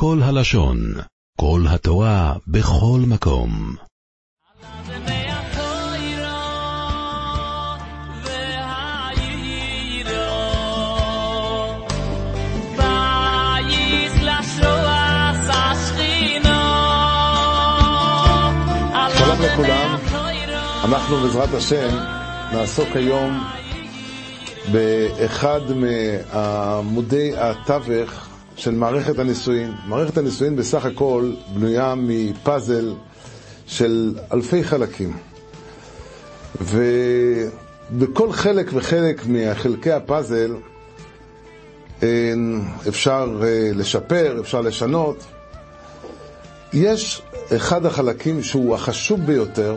כל הלשון, כל התורה, בכל מקום. שלום לכולם, אנחנו בעזרת השם נעסוק היום באחד מעמודי התווך של מערכת הנישואין. מערכת הנישואין בסך הכל בנויה מפאזל של אלפי חלקים. ובכל חלק וחלק מחלקי הפאזל אפשר אה, לשפר, אפשר לשנות. יש אחד החלקים שהוא החשוב ביותר,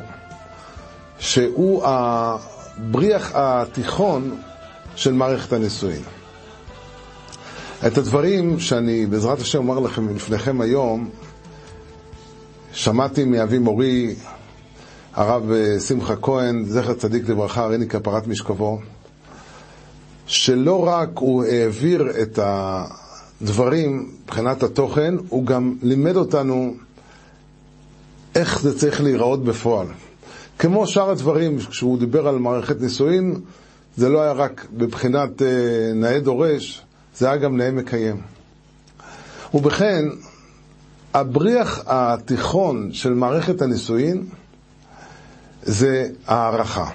שהוא הבריח התיכון של מערכת הנישואין. את הדברים שאני בעזרת השם אומר לכם לפניכם היום, שמעתי מאבי מורי, הרב שמחה כהן, זכר צדיק לברכה, הריני כפרת משכבו, שלא רק הוא העביר את הדברים מבחינת התוכן, הוא גם לימד אותנו איך זה צריך להיראות בפועל. כמו שאר הדברים, כשהוא דיבר על מערכת נישואין, זה לא היה רק בבחינת אה, נאה דורש, זה היה גם נאה מקיים. ובכן, הבריח התיכון של מערכת הנישואין זה הערכה.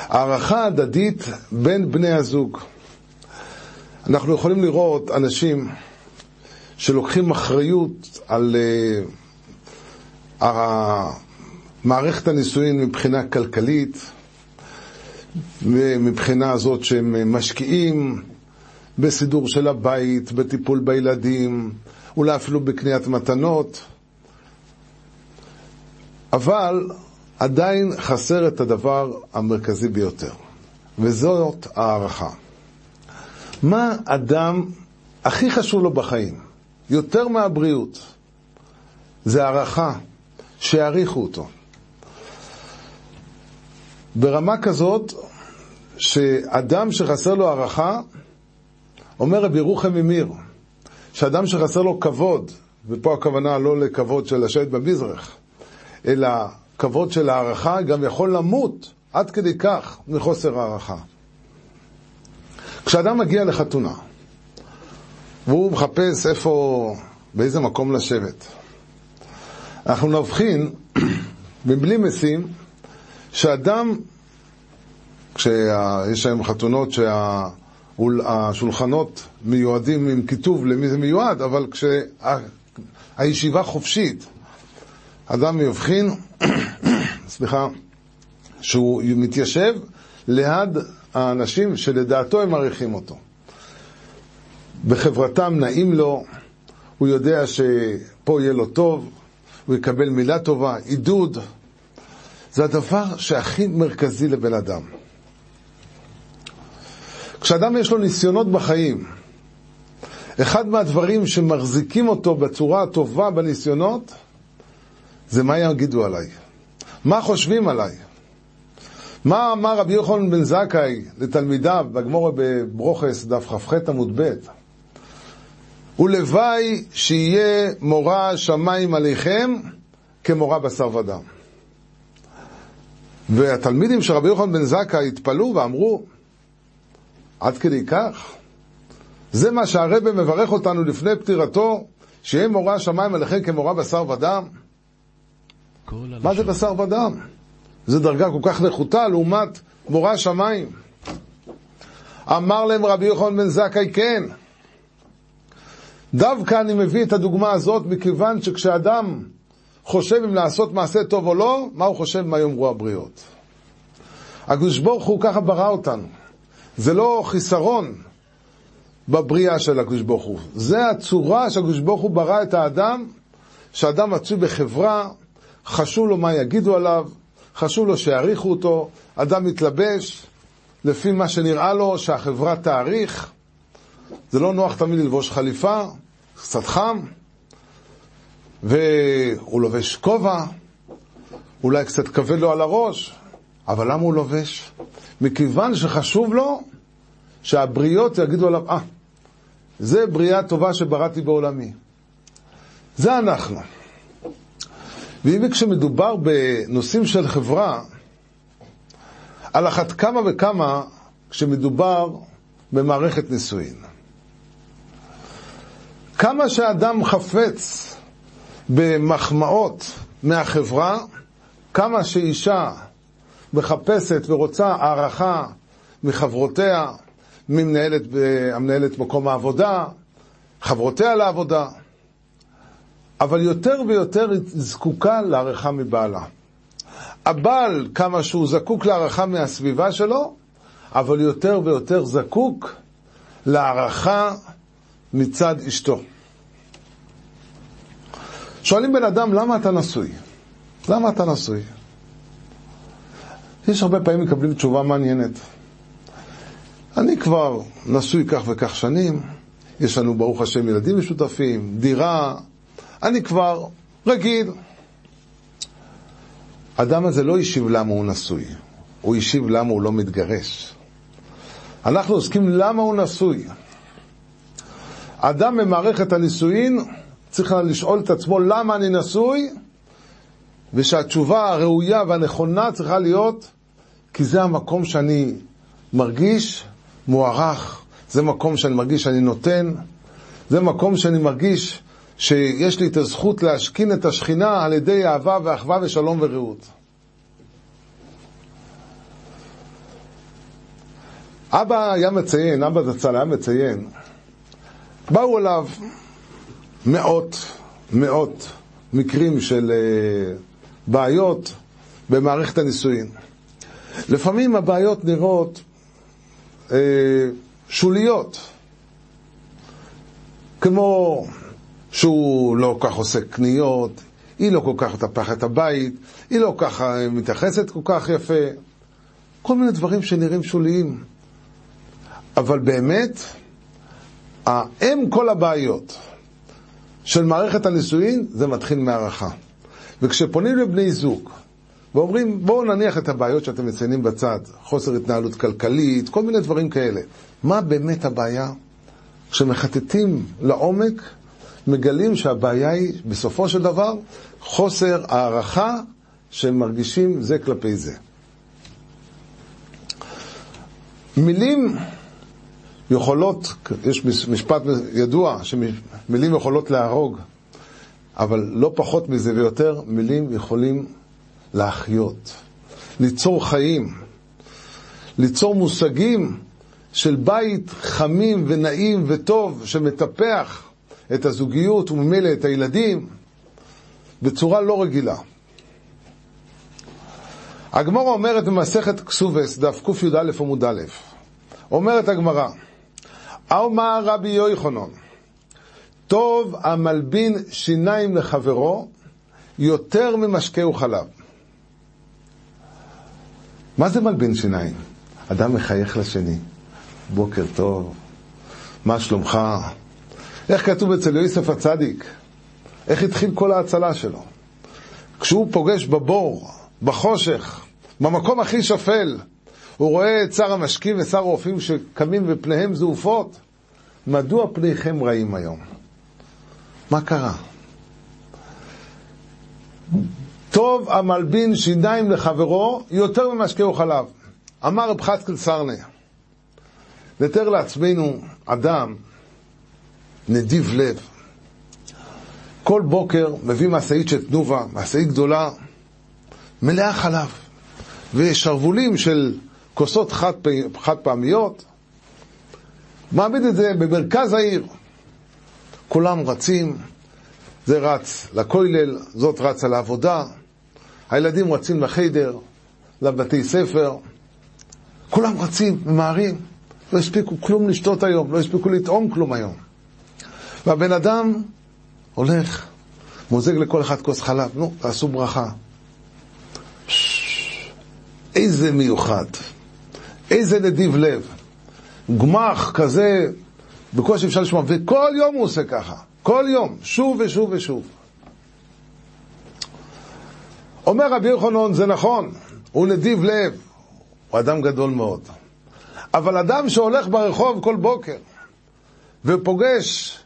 הערכה הדדית בין בני הזוג. אנחנו יכולים לראות אנשים שלוקחים אחריות על uh, מערכת הנישואין מבחינה כלכלית, מבחינה זאת שהם משקיעים בסידור של הבית, בטיפול בילדים, אולי אפילו בקניית מתנות, אבל עדיין חסר את הדבר המרכזי ביותר, וזאת הערכה. מה אדם הכי חשוב לו בחיים, יותר מהבריאות, זה הערכה, שיעריכו אותו. ברמה כזאת, שאדם שחסר לו הערכה, אומר רבי ירוחם ממיר, שאדם שחסר לו כבוד, ופה הכוונה לא לכבוד של לשבת במזרח, אלא כבוד של הערכה, גם יכול למות עד כדי כך מחוסר הערכה. כשאדם מגיע לחתונה, והוא מחפש איפה, באיזה מקום לשבת, אנחנו נבחין, מבלי משים, שאדם, כשיש היום חתונות שהשולחנות מיועדים עם כיתוב למי זה מיועד, אבל כשהישיבה חופשית, אדם יבחין, סליחה, שהוא מתיישב ליד האנשים שלדעתו הם מעריכים אותו. בחברתם נעים לו, הוא יודע שפה יהיה לו טוב, הוא יקבל מילה טובה, עידוד. זה הדבר שהכי מרכזי לבן אדם. כשאדם יש לו ניסיונות בחיים, אחד מהדברים שמחזיקים אותו בצורה הטובה בניסיונות, זה מה יגידו עליי. מה חושבים עליי? מה אמר רבי יוחנן בן זכאי לתלמידיו בגמורה בברוכס, דף כ"ח עמוד ב'? ולוואי שיהיה מורא שמיים עליכם כמורא בשר ודם. והתלמידים של רבי יוחנן בן זכאי התפלאו ואמרו, עד כדי כך? זה מה שהרבא מברך אותנו לפני פטירתו, שיהיה מורא שמיים עליכם כמורא בשר ודם? מה זה בשר ודם? זו דרגה כל כך נחותה לעומת מורא שמיים. אמר להם רבי יוחנן בן זכאי כן. דווקא אני מביא את הדוגמה הזאת מכיוון שכשאדם חושב אם לעשות מעשה טוב או לא, מה הוא חושב מה יאמרו הבריות. הקדוש ברוך הוא ככה ברא אותנו. זה לא חיסרון בבריאה של הקדוש ברוך הוא. זה הצורה שהקדוש ברוך הוא ברא את האדם, שאדם מצוי בחברה, חשוב לו מה יגידו עליו, חשוב לו שיעריכו אותו, אדם מתלבש לפי מה שנראה לו, שהחברה תעריך. זה לא נוח תמיד ללבוש חליפה, קצת חם, והוא לובש כובע, אולי קצת כבד לו על הראש, אבל למה הוא לובש? מכיוון שחשוב לו שהבריות יגידו עליו, אה, זה בריאה טובה שבראתי בעולמי. זה אנחנו. ואם כשמדובר בנושאים של חברה, על אחת כמה וכמה כשמדובר במערכת נישואין. כמה שאדם חפץ במחמאות מהחברה, כמה שאישה מחפשת ורוצה הערכה מחברותיה, ממנהלת המנהלת מקום העבודה, חברותיה לעבודה, אבל יותר ויותר היא זקוקה להערכה מבעלה. הבעל, כמה שהוא זקוק להערכה מהסביבה שלו, אבל יותר ויותר זקוק להערכה מצד אשתו. שואלים בן אדם, למה אתה נשוי? למה אתה נשוי? יש הרבה פעמים מקבלים תשובה מעניינת. אני כבר נשוי כך וכך שנים, יש לנו ברוך השם ילדים משותפים, דירה, אני כבר רגיל. האדם הזה לא השיב למה הוא נשוי, הוא השיב למה הוא לא מתגרש. אנחנו עוסקים למה הוא נשוי. אדם במערכת הנישואין צריך לשאול את עצמו למה אני נשוי, ושהתשובה הראויה והנכונה צריכה להיות כי זה המקום שאני מרגיש מוערך, זה מקום שאני מרגיש שאני נותן, זה מקום שאני מרגיש שיש לי את הזכות להשכין את השכינה על ידי אהבה ואחווה ושלום ורעות. אבא היה מציין, אבא זצ"ל היה מציין, באו אליו מאות, מאות מקרים של uh, בעיות במערכת הנישואין. לפעמים הבעיות נראות uh, שוליות, כמו שהוא לא כל כך עושה קניות, היא לא כל כך מטפחת את הבית, היא לא ככה מתייחסת כל כך יפה, כל מיני דברים שנראים שוליים. אבל באמת, האם כל הבעיות של מערכת הנישואין, זה מתחיל מהערכה. וכשפונים לבני זוג ואומרים, בואו נניח את הבעיות שאתם מציינים בצד, חוסר התנהלות כלכלית, כל מיני דברים כאלה. מה באמת הבעיה? כשמחטטים לעומק, מגלים שהבעיה היא, בסופו של דבר, חוסר הערכה שהם מרגישים זה כלפי זה. מילים יכולות, יש משפט ידוע שמילים יכולות להרוג, אבל לא פחות מזה ויותר, מילים יכולים להחיות, ליצור חיים, ליצור מושגים של בית חמים ונעים וטוב שמטפח את הזוגיות וממילא את הילדים בצורה לא רגילה. הגמרא אומרת במסכת כסובס, דף קי"א עמוד א', אומרת הגמרא, אמר רבי יוחנן, טוב המלבין שיניים לחברו יותר ממשקהו חלב. מה זה מלבין שיניים? אדם מחייך לשני, בוקר טוב, מה שלומך? איך כתוב אצל יוסף הצדיק? איך התחיל כל ההצלה שלו? כשהוא פוגש בבור, בחושך, במקום הכי שפל, הוא רואה את שר המשקים ושר הרופאים שקמים ופניהם זעופות. מדוע פניכם רעים היום? מה קרה? טוב המלבין שיניים לחברו יותר ממשקהו חלב. אמר רב חסקל סרנה, נתאר לעצמנו אדם נדיב לב. כל בוקר מביא משאית של תנובה, משאית גדולה, מלאה חלב, ושרוולים של כוסות חד, חד פעמיות, מעמיד את זה במרכז העיר. כולם רצים, זה רץ לכולל, זאת רצה לעבודה, הילדים רצים לחיידר, לבתי ספר, כולם רצים, ממהרים, לא הספיקו כלום לשתות היום, לא הספיקו לטעום כלום היום. והבן אדם הולך, מוזג לכל אחד כוס חלב, נו, תעשו ברכה. איזה מיוחד. איזה נדיב לב. גמח כזה, בקושי אפשר לשמוע, וכל יום הוא עושה ככה. כל יום, שוב ושוב ושוב. אומר רבי יוחנן, זה נכון, הוא נדיב לב, הוא אדם גדול מאוד. אבל אדם שהולך ברחוב כל בוקר, ופוגש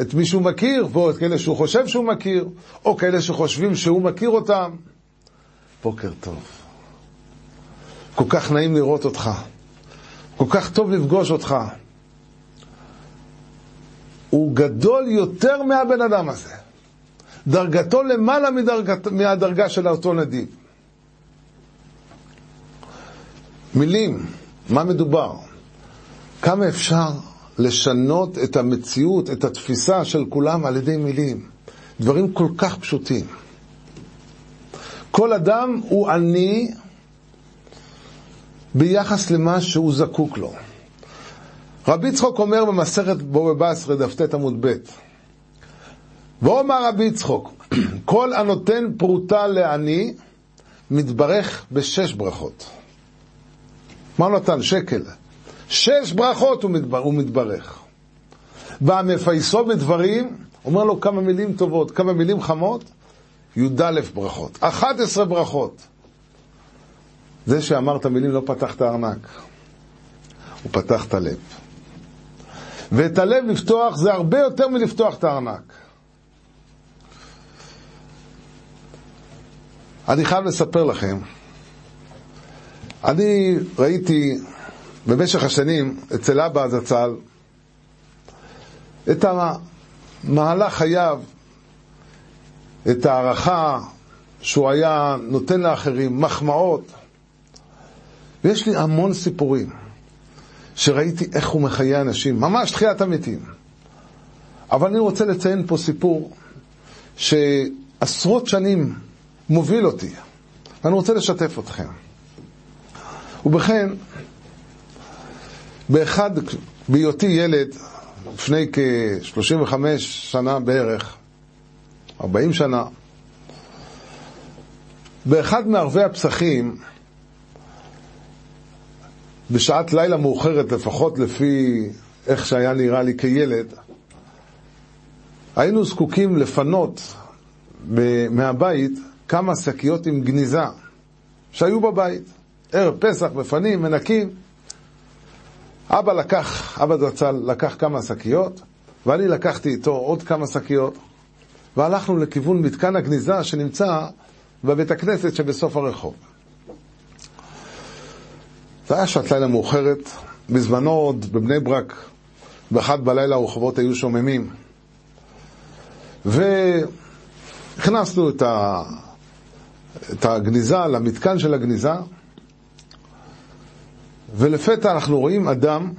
את מי שהוא מכיר, ואת כאלה שהוא חושב שהוא מכיר, או כאלה שחושבים שהוא מכיר אותם. בוקר טוב. כל כך נעים לראות אותך. כל כך טוב לפגוש אותך. הוא גדול יותר מהבן אדם הזה. דרגתו למעלה מדרגת, מהדרגה של אותו נדיב. מילים, מה מדובר? כמה אפשר לשנות את המציאות, את התפיסה של כולם על ידי מילים? דברים כל כך פשוטים. כל אדם הוא עני ביחס למה שהוא זקוק לו. רבי צחוק אומר במסכת בורא בסרי, דף ט עמוד ב', ואומר רבי צחוק, כל הנותן פרוטה לעני, מתברך בשש ברכות. מה נתן? שקל. שש ברכות הוא, מתבר, הוא מתברך. והמפייסו בדברים, אומר לו כמה מילים טובות, כמה מילים חמות, י"א ברכות. 11 ברכות. זה שאמר את המילים לא פתח את הארנק, הוא פתח את הלב. ואת הלב לפתוח זה הרבה יותר מלפתוח את הארנק. אני חייב לספר לכם, אני ראיתי במשך השנים אצל אבא זצ"ל את המהלך חייו, את ההערכה שהוא היה נותן לאחרים, מחמאות. ויש לי המון סיפורים שראיתי איך הוא מחיה אנשים, ממש תחיית המתים. אבל אני רוצה לציין פה סיפור שעשרות שנים מוביל אותי, ואני רוצה לשתף אתכם. ובכן, באחד, בהיותי ילד, לפני כ-35 שנה בערך, 40 שנה, באחד מערבי הפסחים, בשעת לילה מאוחרת, לפחות לפי איך שהיה נראה לי כילד, היינו זקוקים לפנות מהבית כמה שקיות עם גניזה שהיו בבית. ערב פסח, מפנים, מנקים. אבא לקח, אבא זצ"ל לקח כמה שקיות, ואני לקחתי איתו עוד כמה שקיות, והלכנו לכיוון מתקן הגניזה שנמצא בבית הכנסת שבסוף הרחוב. זה היה שעת לילה מאוחרת, בזמנו עוד בבני ברק, באחד בלילה הרחובות היו שוממים. והכנסנו את, ה... את הגניזה למתקן של הגניזה, ולפתע אנחנו רואים אדם,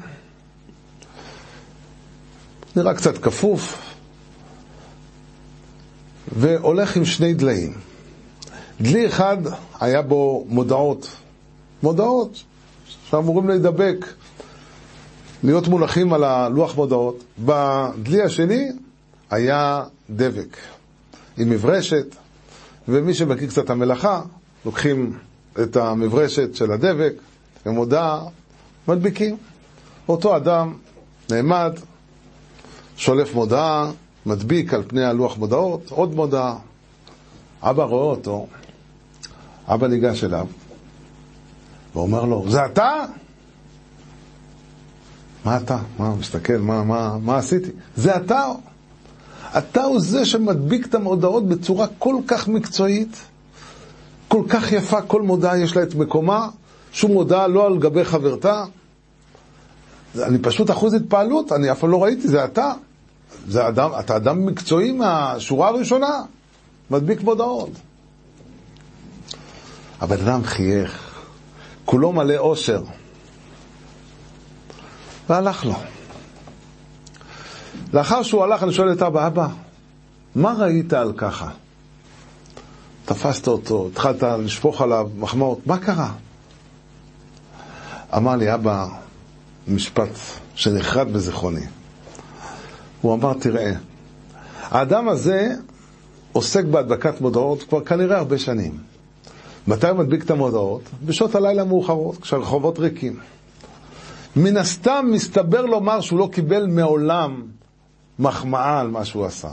נראה קצת כפוף, והולך עם שני דליים. דלי אחד היה בו מודעות, מודעות שאמורים להידבק, להיות מונחים על הלוח מודעות. בדלי השני היה דבק עם מברשת, ומי שמכיר קצת המלאכה, לוקחים את המברשת של הדבק, ומודעה, מדביקים. אותו אדם נעמד, שולף מודעה, מדביק על פני הלוח מודעות, עוד מודעה. אבא רואה אותו, אבא ניגש אליו, ואומר לו, זה אתה? מה אתה? מה, מסתכל, מה, מה, מה עשיתי? זה אתה? אתה הוא זה שמדביק את המודעות בצורה כל כך מקצועית, כל כך יפה, כל מודעה יש לה את מקומה, שום מודעה לא על גבי חברתה. אני פשוט אחוז התפעלות, אני אף פעם לא ראיתי, זה אתה. זה אדם, אתה אדם מקצועי מהשורה הראשונה, מדביק מודעות. הבן אדם חייך, כולו מלא אושר, והלך לו. לאחר שהוא הלך, אני שואל את אבא, אבא, מה ראית על ככה? תפסת אותו, התחלת לשפוך עליו מחמאות, מה קרה? אמר לי, אבא, משפט שנחרט בזיכרוני. הוא אמר, תראה, האדם הזה עוסק בהדבקת מודעות כבר כנראה הרבה שנים. מתי הוא מדביק את המודעות? בשעות הלילה המאוחרות, כשהרחובות ריקים. מן הסתם מסתבר לומר שהוא לא קיבל מעולם מחמאה על מה שהוא עשה.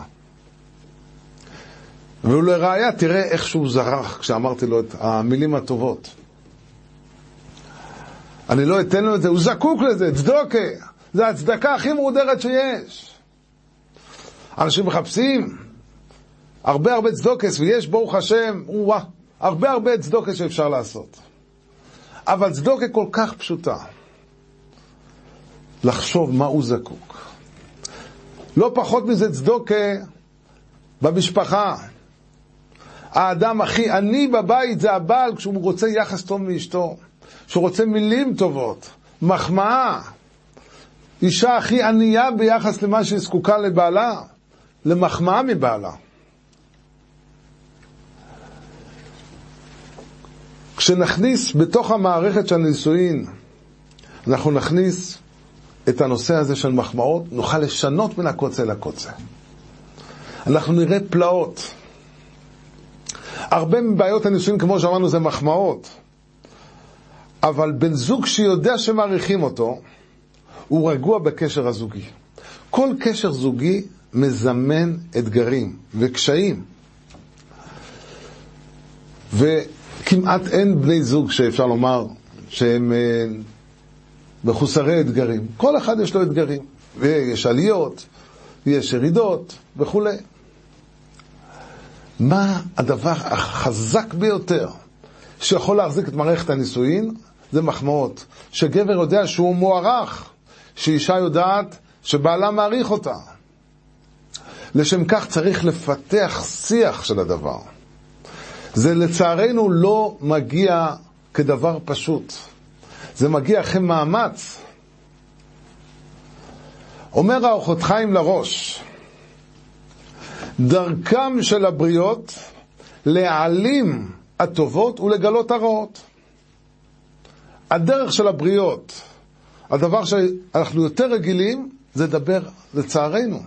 ולראיה, תראה איך שהוא זרח כשאמרתי לו את המילים הטובות. אני לא אתן לו את זה, הוא זקוק לזה, צדוקה. זה הצדקה הכי מורדרת שיש. אנשים מחפשים הרבה הרבה צדוקס, ויש ברוך השם, וואה, הרבה הרבה צדוקס שאפשר לעשות. אבל צדוקה כל כך פשוטה. לחשוב מה הוא זקוק. לא פחות מזה צדוקה במשפחה. האדם הכי עני בבית זה הבעל כשהוא רוצה יחס טוב מאשתו, כשהוא רוצה מילים טובות, מחמאה. אישה הכי ענייה ביחס למה שהיא זקוקה לבעלה, למחמאה מבעלה. כשנכניס בתוך המערכת של הנישואין, אנחנו נכניס את הנושא הזה של מחמאות, נוכל לשנות מן הקוצה לקוצה. אנחנו נראה פלאות. הרבה מבעיות הנישואין, כמו שאמרנו, זה מחמאות. אבל בן זוג שיודע שמעריכים אותו, הוא רגוע בקשר הזוגי. כל קשר זוגי מזמן אתגרים וקשיים. וכמעט אין בני זוג שאפשר לומר שהם אה, מחוסרי אתגרים. כל אחד יש לו אתגרים, ויש עליות, ויש ירידות וכולי. מה הדבר החזק ביותר שיכול להחזיק את מערכת הנישואין? זה מחמאות. שגבר יודע שהוא מוערך, שאישה יודעת שבעלה מעריך אותה. לשם כך צריך לפתח שיח של הדבר. זה לצערנו לא מגיע כדבר פשוט. זה מגיע אחרי מאמץ. אומר האורחות חיים לראש, דרכם של הבריות להעלים הטובות ולגלות הרעות. הדרך של הבריות, הדבר שאנחנו יותר רגילים, זה לדבר, לצערנו,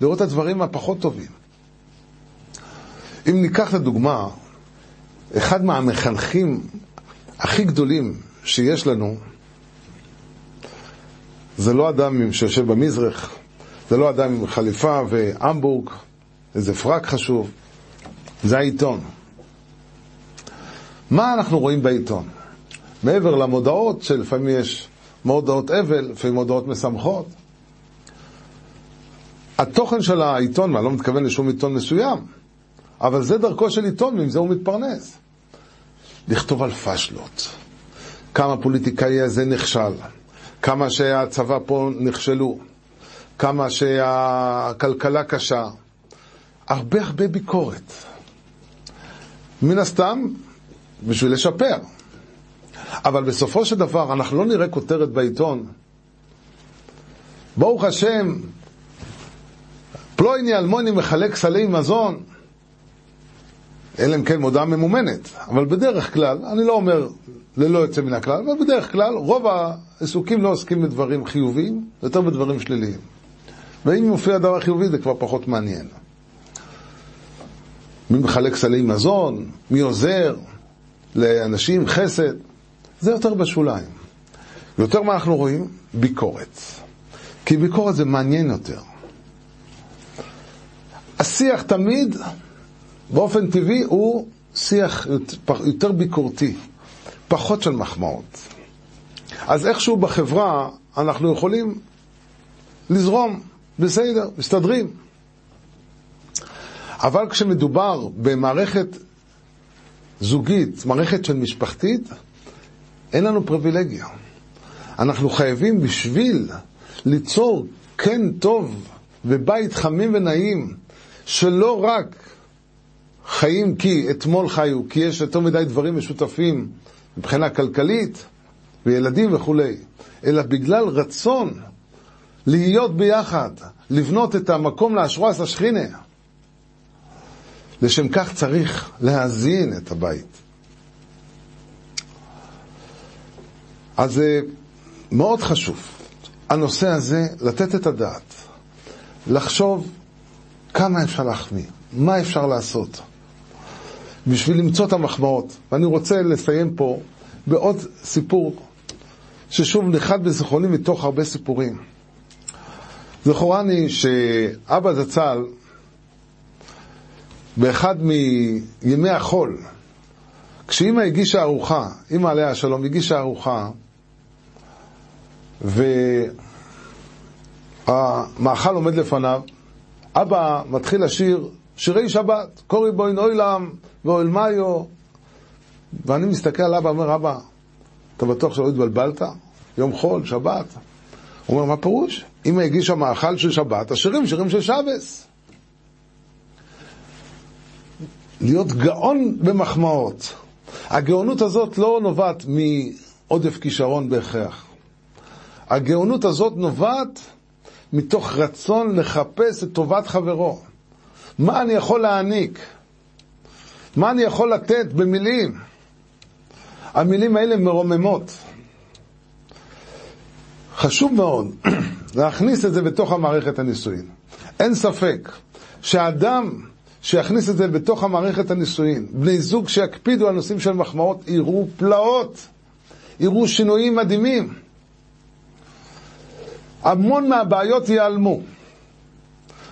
לראות את הדברים הפחות טובים. אם ניקח לדוגמה, אחד מהמחנכים הכי גדולים שיש לנו, זה לא אדם שיושב במזרח, זה לא אדם עם חליפה והמבורג, איזה פרק חשוב, זה העיתון. מה אנחנו רואים בעיתון? מעבר למודעות, שלפעמים יש מודעות אבל, לפעמים מודעות משמחות. התוכן של העיתון, ואני לא מתכוון לשום עיתון מסוים, אבל זה דרכו של עיתון, ועם זה הוא מתפרנס. לכתוב על פשלות, כמה פוליטיקאי הזה נכשל, כמה שהצבא פה נכשלו, כמה שהכלכלה קשה, הרבה הרבה ביקורת. מן הסתם, בשביל לשפר. אבל בסופו של דבר, אנחנו לא נראה כותרת בעיתון. ברוך השם, פלויני אלמוני מחלק סלי מזון, אלא אם כן מודעה ממומנת, אבל בדרך כלל, אני לא אומר ללא יוצא מן הכלל, אבל בדרך כלל רוב העיסוקים לא עוסקים בדברים חיוביים, יותר בדברים שליליים. ואם מופיע דבר חיובי זה כבר פחות מעניין. מי מחלק סלי מזון, מי עוזר לאנשים, חסד, זה יותר בשוליים. יותר מה אנחנו רואים? ביקורת. כי ביקורת זה מעניין יותר. השיח תמיד, באופן טבעי, הוא שיח יותר ביקורתי, פחות של מחמאות. אז איכשהו בחברה אנחנו יכולים לזרום, בסדר, מסתדרים. אבל כשמדובר במערכת זוגית, מערכת של משפחתית, אין לנו פריבילגיה. אנחנו חייבים בשביל ליצור כן טוב ובית חמים ונעים, שלא רק חיים כי אתמול חיו, כי יש יותר מדי דברים משותפים מבחינה כלכלית וילדים וכולי, אלא בגלל רצון להיות ביחד, לבנות את המקום לאשרועס השכינה. לשם כך צריך להזין את הבית. אז זה מאוד חשוב, הנושא הזה, לתת את הדעת, לחשוב כמה אפשר להחמיא, מה אפשר לעשות, בשביל למצוא את המחמאות. ואני רוצה לסיים פה בעוד סיפור ששוב נחת בזיכרוני מתוך הרבה סיפורים. זכורני שאבא זצ"ל, באחד מימי החול, כשאימא הגישה ארוחה, אימא עליה השלום הגישה ארוחה, המאכל עומד לפניו, אבא מתחיל לשיר שירי שבת, קורי בוין אוילם ואויל מאיו, ואני מסתכל על אבא, אומר, אבא, אתה בטוח שלא התבלבלת? יום חול, שבת. הוא אומר, מה פירוש? אמא הגישה מאכל של שבת, השירים שירים של שבס. להיות גאון במחמאות. הגאונות הזאת לא נובעת מעודף כישרון בהכרח. הגאונות הזאת נובעת מתוך רצון לחפש את טובת חברו. מה אני יכול להעניק? מה אני יכול לתת במילים? המילים האלה מרוממות. חשוב מאוד להכניס את זה בתוך המערכת הנישואין. אין ספק שאדם שיכניס את זה בתוך המערכת הנישואין, בני זוג שיקפידו על נושאים של מחמאות, יראו פלאות, יראו שינויים מדהימים. המון מהבעיות ייעלמו.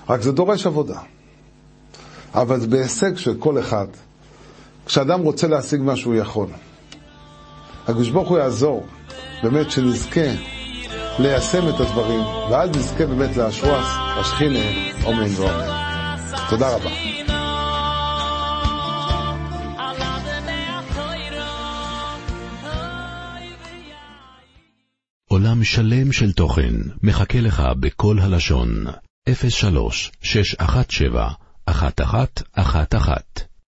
רק זה דורש עבודה. אבל זה בהישג של כל אחד. כשאדם רוצה להשיג מה שהוא יכול. הקדוש ברוך הוא יעזור, באמת שנזכה ליישם את הדברים, ואז נזכה באמת לאשרוע השכינה, אמן ואמן. תודה רבה. עולם שלם של תוכן מחכה לך בכל הלשון, 03 617 1111